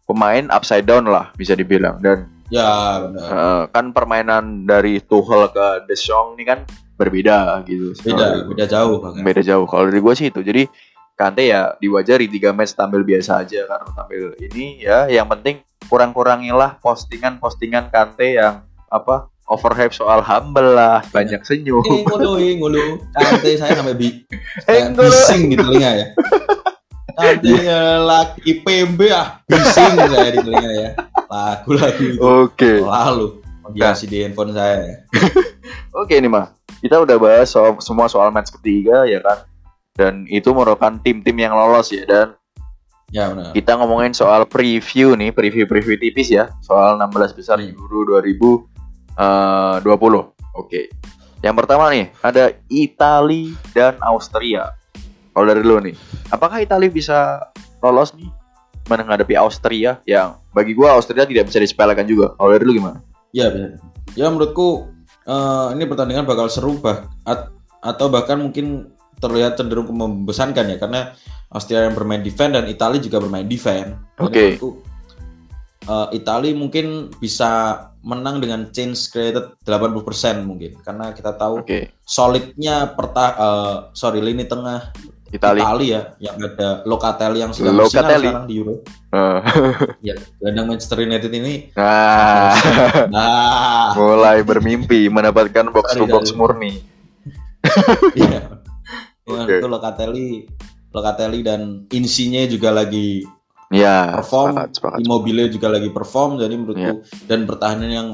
pemain upside down lah bisa dibilang dan Ya benar. eh, kan permainan dari Tuchel ke Deschamps ini kan berbeda gitu. Beda, beda jauh beda jauh kalau dari gue sih itu jadi Kante ya diwajari tiga match tampil biasa aja karena tampil ini ya yang penting kurang-kurangilah postingan-postingan Kante yang apa overhype soal humble lah banyak senyum Eh ngulu, eh ngulu. Kante saya sampai bi Eh, bising di telinga ya. Kante ya, lagi PMB ah, bising saya di telinga ya. Lagu-lagu itu oke lalu menghiasi di handphone saya. ya. Oke nih mah, kita udah bahas soal semua soal match ketiga ya kan. Dan itu merupakan tim-tim yang lolos ya dan Ya benar. kita ngomongin soal preview nih, preview-preview tipis ya, soal 16 besar Hmm. Euro 2020. Oke. Yang pertama nih, ada Itali dan Austria. Kalau dari lu nih, apakah Itali bisa lolos nih menghadapi Austria yang bagi gua Austria tidak bisa disepelekan juga. Kalau dari lu gimana? Ya, bisa. ya menurutku eh, ini pertandingan bakal seru bah at- atau bahkan mungkin terlihat cenderung membosankan ya karena Austria yang bermain defense dan Italia juga bermain defense. Jadi Oke. menurutku, eh, Italia mungkin bisa menang dengan change created 80% mungkin karena kita tahu Oke, solidnya perta eh, sorry lini tengah Itali. Italia ya yang ada Locatelli yang sedang Locatelli. sekarang di Euro. Eh, Ya, gelandang Manchester United ini nah, nah mulai bermimpi mendapatkan box to box murni. Iya. Ya, Oke. itu Locatelli, Locatelli dan Insigne juga lagi Ya, perform, sepakat, sepakat. Immobile juga lagi perform. Jadi menurutku Iya. dan pertahanan yang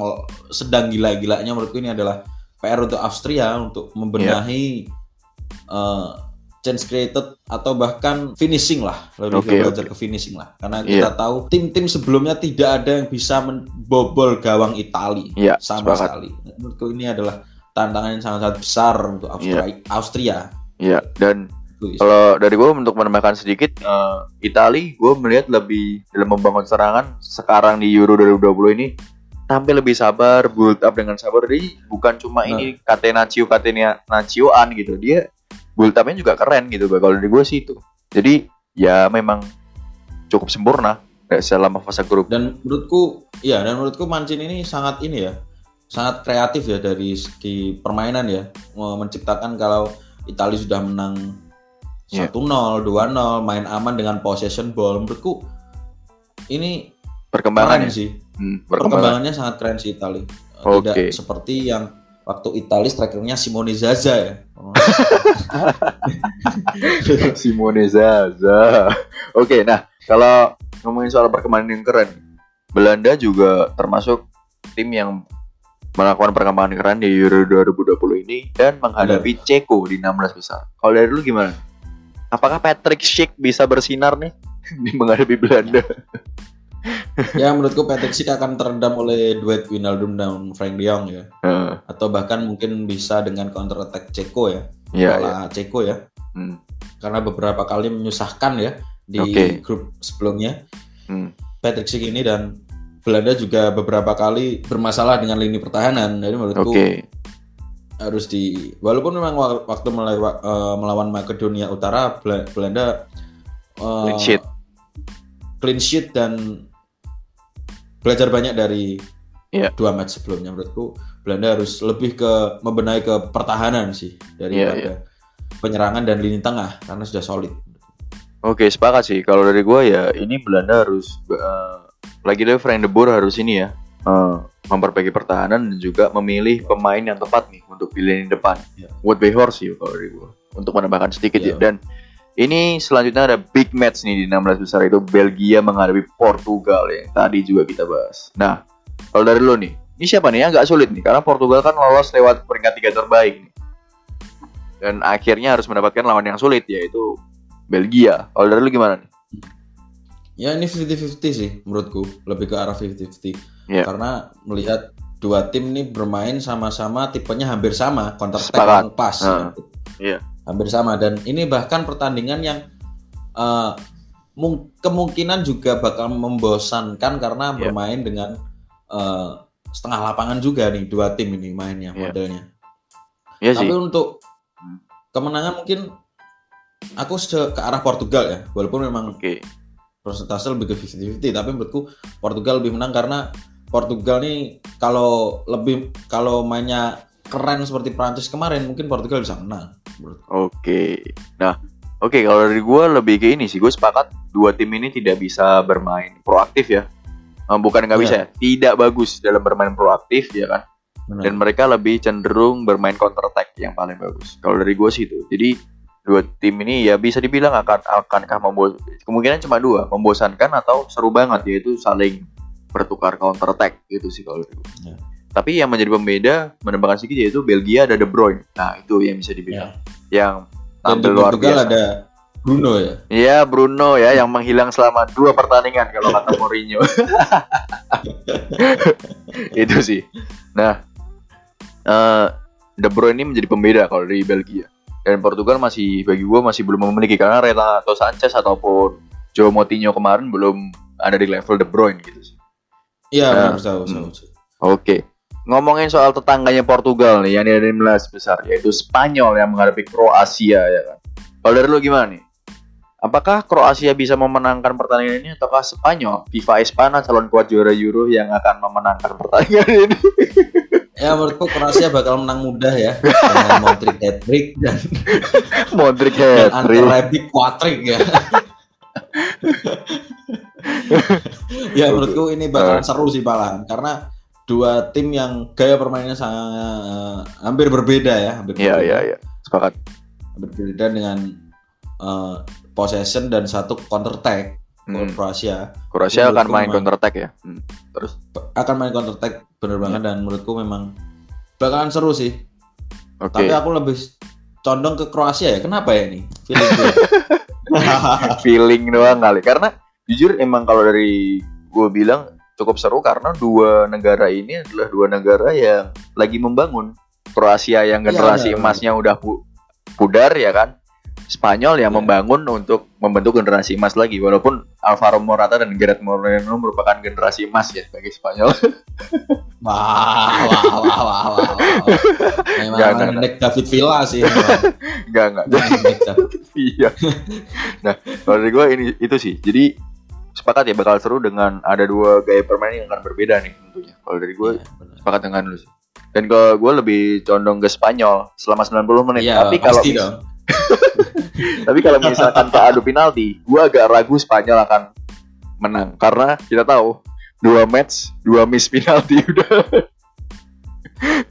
sedang gila-gilanya menurutku ini adalah PR untuk Austria untuk membenahi eh, chance created atau bahkan finishing lah lebih ke belajar oke. ke finishing lah karena Iya. kita tahu tim-tim sebelumnya tidak ada yang bisa membobol gawang Italia Iya, sama sepakat. sekali menurutku ini adalah tantangan yang sangat-sangat besar untuk Austria, Austria. Iya, dan Kalau dari gue untuk menambahkan sedikit, eh Itali gue melihat lebih dalam membangun serangan sekarang di Euro 2020 ini tampil lebih sabar, build up dengan sabar. Jadi bukan cuma Nah. ini Catenaccio Catenacioan gitu, dia build upnya juga keren gitu. Kalau dari gue sih itu. Jadi ya memang cukup sempurna selama fase grup. dan menurutku ya dan menurutku Mancin ini sangat ini ya sangat kreatif ya dari segi permainan ya menciptakan kalau Italia sudah menang Iya. 1-0, 2-0 main aman dengan possession ball menurutku ini Perkembangan ya? sih Hmm, perkembangan. perkembangannya sangat keren sih Italia Oke. tidak seperti yang waktu Italia strikernya Simone Zaza ya Oh, Simone Zaza. Oke, nah kalau ngomongin soal perkembangan yang keren, Belanda juga termasuk tim yang melakukan perkembangan keren di Euro 2020 ini dan menghadapi Ceko di 16 besar. Kalau dari lu gimana? Apakah Patrick Schick bisa bersinar nih di menghadapi Belanda? ya menurutku Patrick Schick akan terendam oleh duet Wijnaldum dan Frank De Jong ya Heeh, atau bahkan mungkin bisa dengan counter attack Ceko ya Iya, iya. pola Ceko ya Hmm, karena beberapa kali menyusahkan ya di Oke. grup sebelumnya hmm. Patrick Schick ini dan Belanda juga beberapa kali bermasalah dengan lini pertahanan jadi menurutku Oke. harus di walaupun memang wa- waktu melewa- eh, melawan Makedonia Utara Bel- Belanda eh, Clean sheet. clean sheet dan belajar banyak dari Iya. dua match sebelumnya menurutku Belanda harus lebih ke membenahi ke pertahanan sih daripada Iya, penyerangan dan lini tengah karena sudah solid. Oke, sepakat sih. Kalau dari gue ya ini Belanda harus eh, lagi dari Frank de Boer harus ini ya eh, memperbaiki pertahanan dan juga memilih pemain yang tepat nih untuk di lini depan. Iya. Wout Weghorst sih kalau dari gue. Untuk menambahkan sedikit Iya. ya. Dan ini selanjutnya ada big match nih di 16 besar itu Belgia menghadapi Portugal yang tadi juga kita bahas. Nah, kalau dari lo nih, ini siapa nih yang nggak sulit nih? Karena Portugal kan lolos lewat peringkat tiga terbaik nih. Dan akhirnya harus mendapatkan lawan yang sulit yaitu Belgia. Kalau dari lu gimana nih? Ya ini 50-50 sih menurutku lebih ke arah 50-50 Iya. karena melihat dua tim ini bermain sama-sama tipenya hampir sama counter attack pass Nah, gitu. iya. hampir sama dan ini bahkan pertandingan yang eh, mung- kemungkinan juga bakal membosankan karena Iya. bermain dengan eh, setengah lapangan juga nih dua tim ini mainnya Iya. modelnya Iya sih. tapi untuk kemenangan mungkin aku ke arah Portugal ya walaupun memang Oke. Persentase lebih ke 50-50 tapi menurutku Portugal lebih menang karena Portugal nih kalau lebih kalau mainnya keren seperti Prancis kemarin mungkin Portugal bisa menang menurutku. Oke. Nah, oke kalau dari gue lebih ke ini sih. Gue sepakat dua tim ini tidak bisa bermain proaktif ya. Eh, Bukan nggak Iya. bisa, ya, tidak bagus dalam bermain proaktif ya kan. Benar. Dan mereka lebih cenderung bermain counter attack yang paling bagus. Kalau dari gue sih itu. Jadi dua tim ini ya bisa dibilang akan akankah membos kemungkinan cuma dua membosankan atau seru banget yaitu saling bertukar counter attack gitu sih kalau. Ya. Tapi yang menjadi pembeda menembakkan sedikit yaitu Belgia ada De Bruyne. Nah itu yang bisa dibilang yang Dan di tampil luar biasa. ada Bruno ya. Iya Bruno ya yang menghilang selama dua pertandingan kalau kata Mourinho. itu sih. Nah, eh De Bruyne ini menjadi pembeda kalau dari Belgia. Dan Portugal masih bagi gue masih belum memiliki karena Renato Sanchez ataupun Joe Moutinho kemarin belum ada di level De Bruyne gitu sih. Iya, Nah, benar hmm. Oke. Ngomongin soal tetangganya Portugal nih yang dari 15 besar yaitu Spanyol yang menghadapi Kroasia ya kan. Kalau dari lu gimana nih? Apakah Kroasia bisa memenangkan pertandingan ini ataukah Spanyol, FIFA Espana calon kuat juara Euro yang akan memenangkan pertandingan ini? Ya menurutku Kroasia bakal menang mudah ya dengan Modric hat-trick dan, Modric hat-trick. Antar quadrick ya. ya menurutku ini bakalan seru sih balahan karena dua tim yang gaya permainannya sangat hampir berbeda ya, hampir Iya iya iya. Sepakat. berbeda dengan eh, possession dan satu counter attack Hmm. Kroasia Kroasia akan main memang- counter attack ya. Hmm. Terus akan main counter attack bener banget dan menurutku memang bakalan seru sih oke. tapi aku lebih condong ke Kroasia ya kenapa ya ini feeling gue Feeling doang kali. Karena jujur emang kalau dari gue bilang cukup seru karena dua negara ini adalah dua negara yang lagi membangun. Kroasia yang Iya, generasi benar, emasnya udah pu- pudar ya kan. Spanyol yang Iya. membangun untuk membentuk generasi emas lagi walaupun Alvaro Morata dan Gerard Moreno merupakan generasi emas ya bagi Spanyol. wah wah wah wah wah, memang nggak, Nick David Villa sih enggak enggak. Iya. Nah, kalau dari gue ini itu sih. Jadi sepakat ya bakal seru dengan ada dua gaya permainan yang akan berbeda nih tentunya. Kalau dari gue Iya, benar. sepakat dengan lu sih. Dan kalau gue lebih condong ke Spanyol selama 90 menit. Iya, tapi kalau dong. tapi kalau misalkan ke adu penalti, gue agak ragu Spanyol akan menang karena kita tahu dua match, dua miss penalti udah.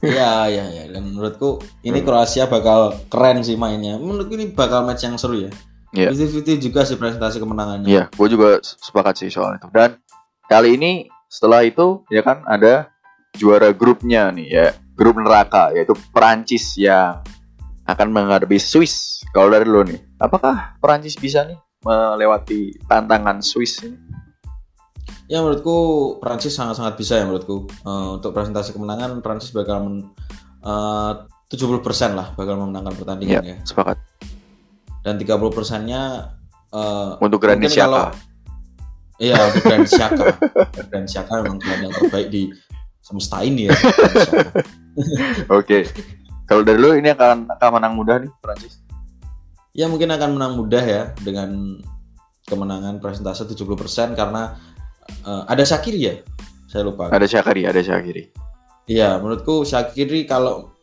Iya, iya, iya. Dan menurutku ini Hmm. Kroasia bakal keren sih mainnya. Menurutku ini bakal match yang seru ya. Iya. 50-50 juga sih presentasi kemenangannya. Iya, gue juga sepakat sih soal itu. Dan kali ini setelah itu ya kan ada juara grupnya nih ya, grup neraka yaitu Perancis yang akan menghadapi Swiss. Kalau dari lo nih, apakah Perancis bisa nih melewati tantangan Swiss ini? Ya menurutku Prancis sangat-sangat bisa ya menurutku Eh, untuk presentasi kemenangan Prancis bakal men, eh, 70% lah bakal memenangkan pertandingan ya. Sepakat. Dan 30 persennya eh, Untuk Granit Mungkin kalau- iya untuk Grand Xhaka. Grand Xhaka memang gelandang terbaik di semesta ini ya. Xhaka. Kalau dari lo ini akan akan menang mudah nih Perancis. Ya mungkin akan menang mudah ya dengan kemenangan presentase 70% karena eh, ada Shakiri ya. Saya lupa. Ada Syakiri, ada Syakiri. Iya, menurutku Shakiri kalau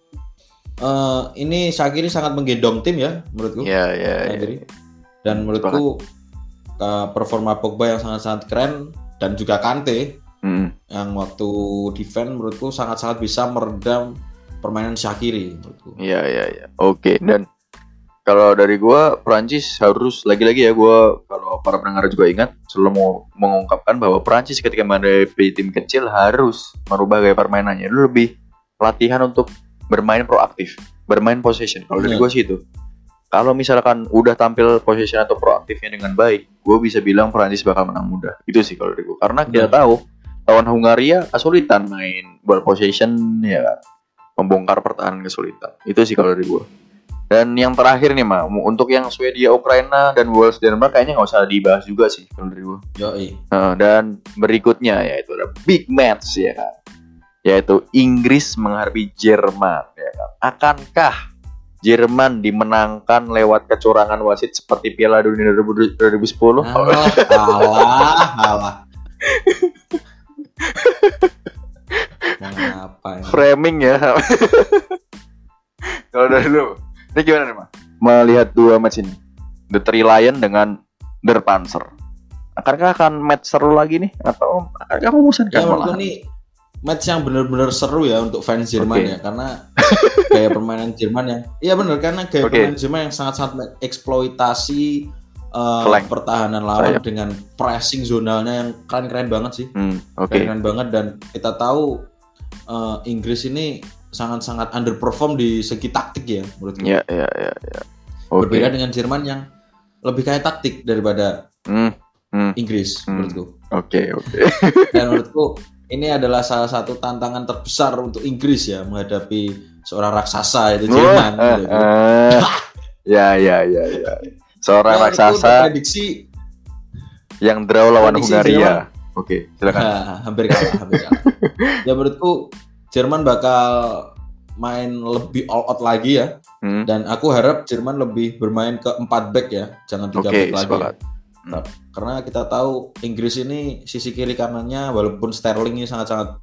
eh, ini Shakiri sangat menggendong tim ya, menurutku. Iya, iya. Shaqiri. Dan menurutku eh, performa Pogba yang sangat-sangat keren dan juga Kante Hmm. yang waktu defend menurutku sangat-sangat bisa meredam permainan Shakiri menurutku. Iya iya iya. Oke dan kalau dari gua Prancis harus lagi-lagi ya gua kalau para pendengar juga ingat selalu mau mengungkapkan bahwa Prancis ketika menghadapi tim kecil harus merubah gaya permainannya. Itu lebih latihan untuk bermain proaktif, bermain possession. Kalau dari Iya. gua sih itu. Kalau misalkan udah tampil possession atau proaktifnya dengan baik, gue bisa bilang Prancis bakal menang mudah. Itu sih kalau dari gue. Karena kita Benar. tahu lawan Hungaria kesulitan main ball possession ya kan. Membongkar pertahanan kesulitan. Itu sih kalau dari gue. Dan yang terakhir nih, Ma, untuk yang Swedia, Ukraina, dan Wales, Denmark kayaknya nggak usah dibahas juga sih kalau dari gue. Yoi. Nah, dan berikutnya yaitu ada big match ya kan. Yaitu Inggris menghadapi Jerman ya kan. Akankah Jerman dimenangkan lewat kecurangan wasit seperti Piala Dunia 2010? Alah, alah, alah. Mengapa ya? Framing ya. Kalau dari lu, ini gimana nih, Ma? Melihat dua match ini. The Three Lion dengan Der Panzer. Akankah akan match seru lagi nih atau akankah membosankan Ya malahan? ini match yang benar-benar seru ya untuk fans Jerman Oke. ya karena gaya permainan Jerman yang iya benar karena gaya Oke. permainan Jerman yang sangat-sangat eksploitasi eh, Flank. pertahanan lawan Sayap. dengan pressing zonalnya yang keren-keren banget sih Hmm, oke. keren banget dan kita tahu uh, Inggris ini sangat-sangat underperform di segi taktik ya menurutku. Iya, iya, iya, iya. Oke. Berbeda dengan Jerman yang lebih kayak taktik daripada Hmm, hmm. Inggris Hmm. menurutku. Oke, oke. Dan menurutku ini adalah salah satu tantangan terbesar untuk Inggris ya menghadapi seorang raksasa itu Jerman. Wah, gitu. eh. Ya, ya, ya, ya. Seorang Ya, menurutku raksasa prediksi yang draw lawan Hungaria. Jerman. Oke, silakan. Nah, hampir kalah, hampir kalah. ya menurutku Jerman bakal main lebih all out lagi ya. Hmm. Dan aku harap Jerman lebih bermain ke 4 back ya, jangan 3 Oke, back lagi. sepakat. ya. Nah, Karena kita tahu Inggris ini sisi kiri kanannya walaupun Sterling ini sangat-sangat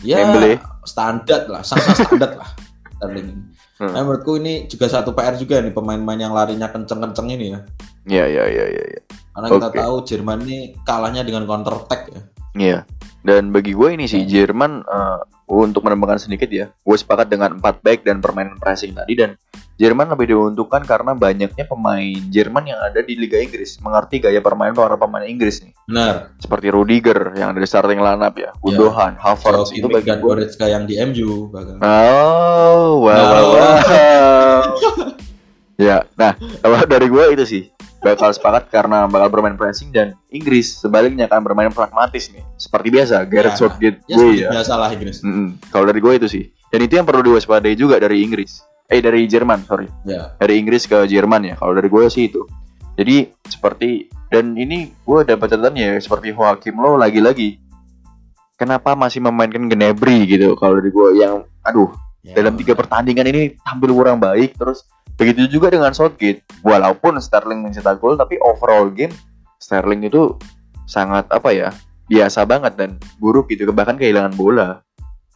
ya Dembele. standar lah, sangat standar lah Sterling. ini. Hmm. Nah, menurutku ini juga satu PR juga nih pemain-pemain yang larinya kenceng-kenceng ini ya. Iya, iya, iya, iya, iya. Karena kita tahu Jerman ini kalahnya dengan counter attack ya. Iya. Dan bagi gue ini sih Hmm. Jerman eh, untuk menambahkan sedikit ya, gue sepakat dengan 4 back dan permainan pressing tadi dan Jerman lebih diuntungkan karena banyaknya pemain Jerman yang ada di Liga Inggris mengerti gaya permainan para pemain Inggris nih. Benar. Seperti Rudiger yang ada di starting lineup ya, Gundogan, Havertz Joe itu Kimmich bagi dan gue. Goretzka yang di MU bahkan. Oh, wow, wow, Oh. wow. ya, nah kalau dari gue itu sih bakal sepakat karena bakal bermain pressing dan Inggris sebaliknya akan bermain pragmatis nih. Seperti biasa, Gareth Ya, Southgate Ya, gue ya. biasa lah Inggris. Mm-mm. Kalau dari gue itu sih. Dan itu yang perlu diwaspadai juga dari Inggris. Eh dari Jerman, sorry. Ya. Dari Inggris ke Jerman ya. Kalau dari gue sih itu. Jadi seperti dan ini gue dapat catatannya ya, seperti Joachim Low lagi-lagi. Kenapa masih memainkan Gnabry gitu? Kalau dari gue yang aduh Ya. dalam tiga pertandingan ini tampil kurang baik terus begitu juga dengan Southgate walaupun Sterling mencetak gol tapi overall game Sterling itu sangat apa ya biasa banget dan buruk gitu bahkan kehilangan bola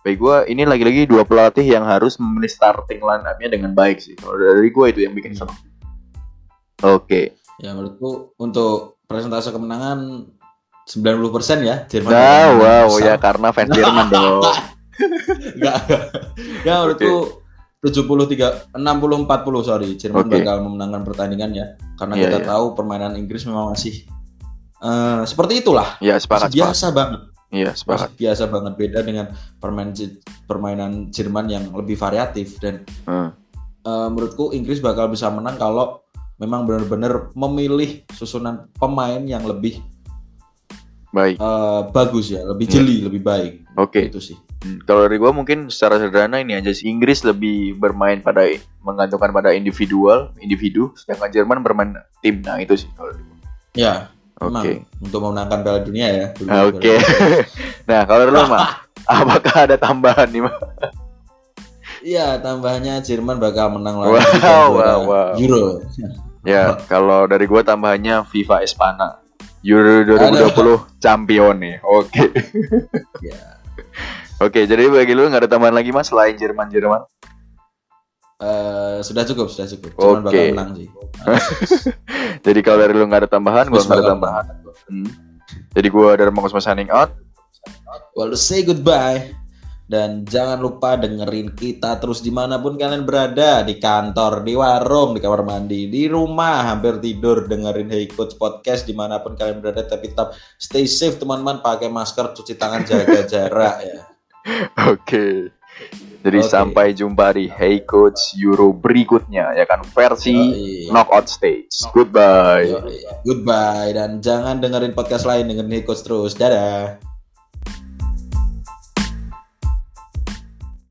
bagi gue ini lagi-lagi dua pelatih yang harus memilih starting line up-nya dengan baik sih kalau dari gue itu yang bikin senang oke Ya menurutku untuk presentase kemenangan 90% ya Jerman. nah wow besar. ya karena fans Jerman dong Enggak. ya menurutku 73 60 40 sorry Jerman Oke. bakal memenangkan pertandingan ya. Karena Iya, kita iya. tahu permainan Inggris memang masih eh, seperti itulah. ya Masih sepakat sepakat biasa banget. iya sepakat biasa banget beda dengan permainan Je- permainan Jerman yang lebih variatif dan Hmm. eh, menurutku Inggris bakal bisa menang kalau memang benar-benar memilih susunan pemain yang lebih baik eh, bagus ya, lebih Iya. jeli, lebih baik. oke Itu sih. Hmm, Kalau dari gua mungkin secara sederhana ini aja sih Inggris lebih bermain pada menggantungkan pada individual, individu, sedangkan Jerman bermain tim. Nah itu sih kalau dari gua. Ya, Oke. memang untuk memenangkan Piala Dunia ya. Ah, Oke. nah kalau dari lu mah, apakah ada tambahan nih mah? Iya, tambahnya Jerman bakal menang lawan Wow, wow, wow. Euro. Ya kalau dari gua tambahannya FIFA Espana. Euro 2020 champion nih. Oke. Ya. Oke, jadi bagi lu nggak ada tambahan lagi mas selain Jerman Jerman? Eh, sudah cukup, sudah cukup. Oke. bakal menang sih. Jadi kalau dari lu nggak ada tambahan, gua Inggris nggak ada tambahan. Hmm. Jadi gua dari Mangkus signing out. Well, say goodbye. Dan jangan lupa dengerin kita terus di mana pun kalian berada Di kantor, di warung, di kamar mandi, di rumah Hampir tidur dengerin Hey Coach Podcast Di mana pun kalian berada Tapi tetap stay safe teman-teman Pakai masker, cuci tangan, jaga jarak ya Oke. Jadi Oke. sampai jumpa di Hey Coach Euro berikutnya ya kan versi Yoi. knockout stage. Goodbye. Yoi. Goodbye Dan jangan dengerin podcast lain Dengerin Hey Coach terus Dadah